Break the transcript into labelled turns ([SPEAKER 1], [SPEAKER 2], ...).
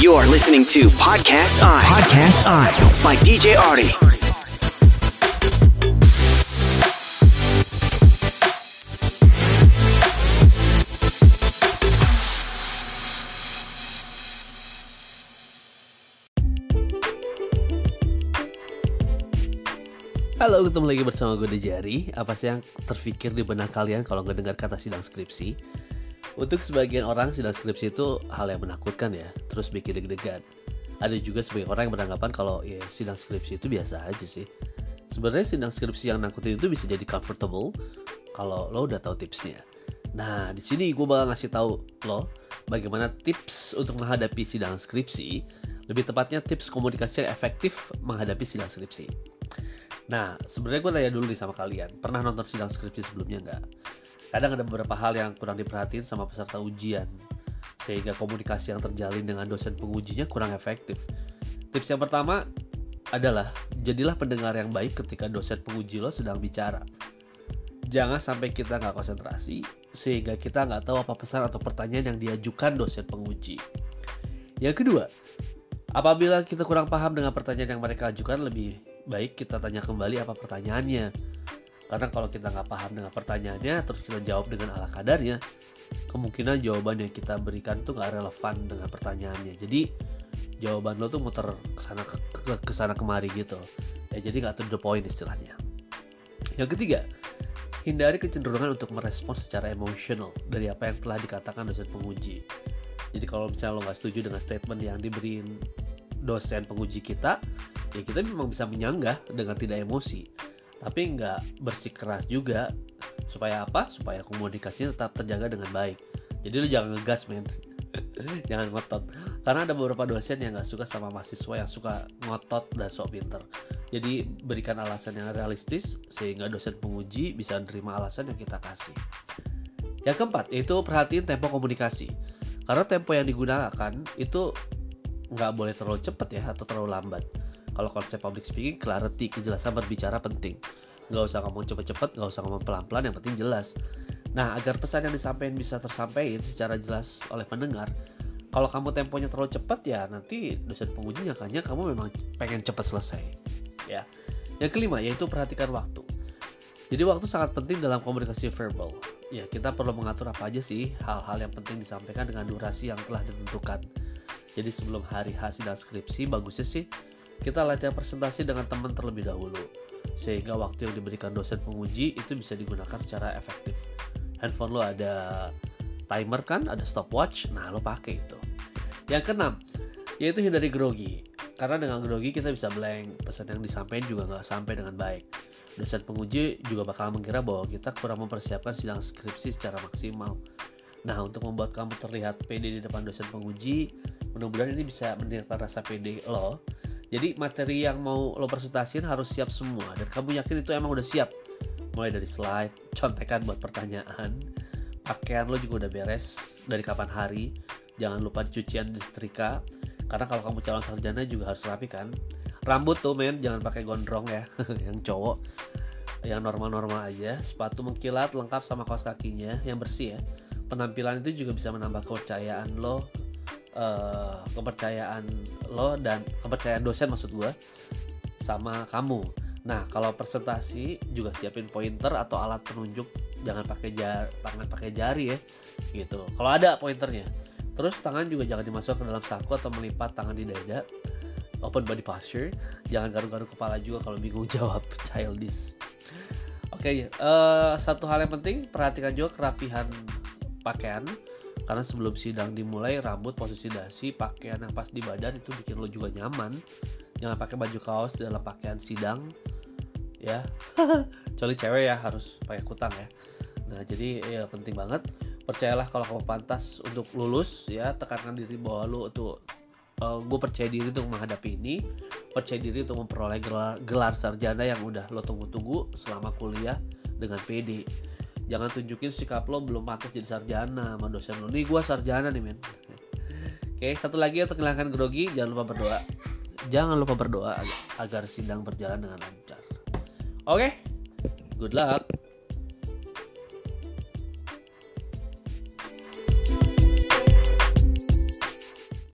[SPEAKER 1] You're listening to Podcast I. Podcast I. By DJ Artie.
[SPEAKER 2] Halo, ketemu lagi bersama gue Dejari. Apa sih yang terfikir di benak kalian kalau ngedengar kata sidang skripsi? Untuk sebagian orang, sidang skripsi itu hal yang menakutkan ya, terus bikin deg-degan. Ada juga sebagian orang yang beranggapan kalau ya sidang skripsi itu biasa aja sih. Sebenarnya sidang skripsi yang nakutin itu bisa jadi comfortable kalau lo udah tahu tipsnya. Nah, di sini gue bakal ngasih tahu lo bagaimana tips untuk menghadapi sidang skripsi, lebih tepatnya tips komunikasi yang efektif menghadapi sidang skripsi. Nah, sebenarnya gue tanya dulu nih sama kalian, pernah nonton sidang skripsi sebelumnya nggak? Kadang ada beberapa hal yang kurang diperhatiin sama peserta ujian, sehingga komunikasi yang terjalin dengan dosen pengujinya kurang efektif. Tips yang pertama adalah, jadilah pendengar yang baik ketika dosen penguji lo sedang bicara. Jangan sampai kita nggak konsentrasi, sehingga kita nggak tahu apa pesan atau pertanyaan yang diajukan dosen penguji. Yang kedua, apabila kita kurang paham dengan pertanyaan yang mereka ajukan, lebih baik kita tanya kembali apa pertanyaannya. Karena kalau kita nggak paham dengan pertanyaannya, terus kita jawab dengan ala kadarnya, kemungkinan jawaban yang kita berikan tuh nggak relevan dengan pertanyaannya. Jadi jawaban lo tuh muter ke sana ke, ke, ke sana kemari gitu. Ya jadi nggak to the point istilahnya. Yang ketiga, hindari kecenderungan untuk merespon secara emosional dari apa yang telah dikatakan dosen penguji. Jadi kalau misalnya lo nggak setuju dengan statement yang diberi dosen penguji kita, ya kita memang bisa menyanggah dengan tidak emosi tapi nggak bersikeras juga. Supaya apa? Supaya komunikasinya tetap terjaga dengan baik. Jadi lu jangan ngegas men. Jangan ngotot. Karena ada beberapa dosen yang nggak suka sama mahasiswa yang suka ngotot dan sok pinter. Jadi berikan alasan yang realistis sehingga dosen penguji bisa menerima alasan yang kita kasih. Yang keempat yaitu perhatiin tempo komunikasi. Karena tempo yang digunakan itu nggak boleh terlalu cepat ya atau terlalu lambat kalau konsep public speaking, clarity, kejelasan berbicara penting. Nggak usah ngomong cepet-cepet, nggak usah ngomong pelan-pelan, yang penting jelas. Nah, agar pesan yang disampaikan bisa tersampaikan secara jelas oleh pendengar, kalau kamu temponya terlalu cepat ya nanti dosen penguji nyangkanya kamu memang pengen cepat selesai. Ya. Yang kelima yaitu perhatikan waktu. Jadi waktu sangat penting dalam komunikasi verbal. Ya, kita perlu mengatur apa aja sih hal-hal yang penting disampaikan dengan durasi yang telah ditentukan. Jadi sebelum hari hasil skripsi bagusnya sih kita latihan presentasi dengan teman terlebih dahulu, sehingga waktu yang diberikan dosen penguji itu bisa digunakan secara efektif. Handphone lo ada timer kan, ada stopwatch, nah lo pakai itu. Yang keenam, yaitu hindari grogi. Karena dengan grogi kita bisa blank, pesan yang disampaikan juga nggak sampai dengan baik. Dosen penguji juga bakal mengira bahwa kita kurang mempersiapkan sidang skripsi secara maksimal. Nah, untuk membuat kamu terlihat pede di depan dosen penguji, mudah-mudahan ini bisa meningkatkan rasa pede lo jadi materi yang mau lo presentasiin harus siap semua dan kamu yakin itu emang udah siap. Mulai dari slide, contekan buat pertanyaan, pakaian lo juga udah beres dari kapan hari, jangan lupa dicucian di setrika. Karena kalau kamu calon sarjana juga harus rapi kan. Rambut tuh men, jangan pakai gondrong ya, yang cowok. Yang normal-normal aja, sepatu mengkilat lengkap sama kaos kakinya yang bersih ya. Penampilan itu juga bisa menambah kepercayaan lo uh, kepercayaan lo dan kepercayaan dosen maksud gue sama kamu. Nah kalau presentasi juga siapin pointer atau alat penunjuk jangan pakai jari, tangan pakai jari ya gitu. Kalau ada pointernya. Terus tangan juga jangan dimasukkan ke dalam saku atau melipat tangan di dada. Open body posture. Jangan garuk-garuk kepala juga kalau bingung jawab childish. Oke, okay, uh, satu hal yang penting perhatikan juga kerapihan pakaian karena sebelum sidang dimulai rambut posisi dasi pakaian yang pas di badan itu bikin lo juga nyaman. Jangan pakai baju kaos dalam pakaian sidang ya. Kecuali cewek ya harus pakai kutang ya. Nah jadi ya penting banget. Percayalah kalau kamu pantas untuk lulus ya. Tekankan diri bahwa lo tuh uh, gue percaya diri untuk menghadapi ini. Percaya diri untuk memperoleh gelar, gelar sarjana yang udah lo tunggu-tunggu selama kuliah dengan PD jangan tunjukin sikap lo belum pantas jadi sarjana sama dosen lo. Nih gue sarjana nih men. Oke satu lagi untuk menghilangkan grogi jangan lupa berdoa. Jangan lupa berdoa agar, sidang berjalan dengan lancar. Oke? Good luck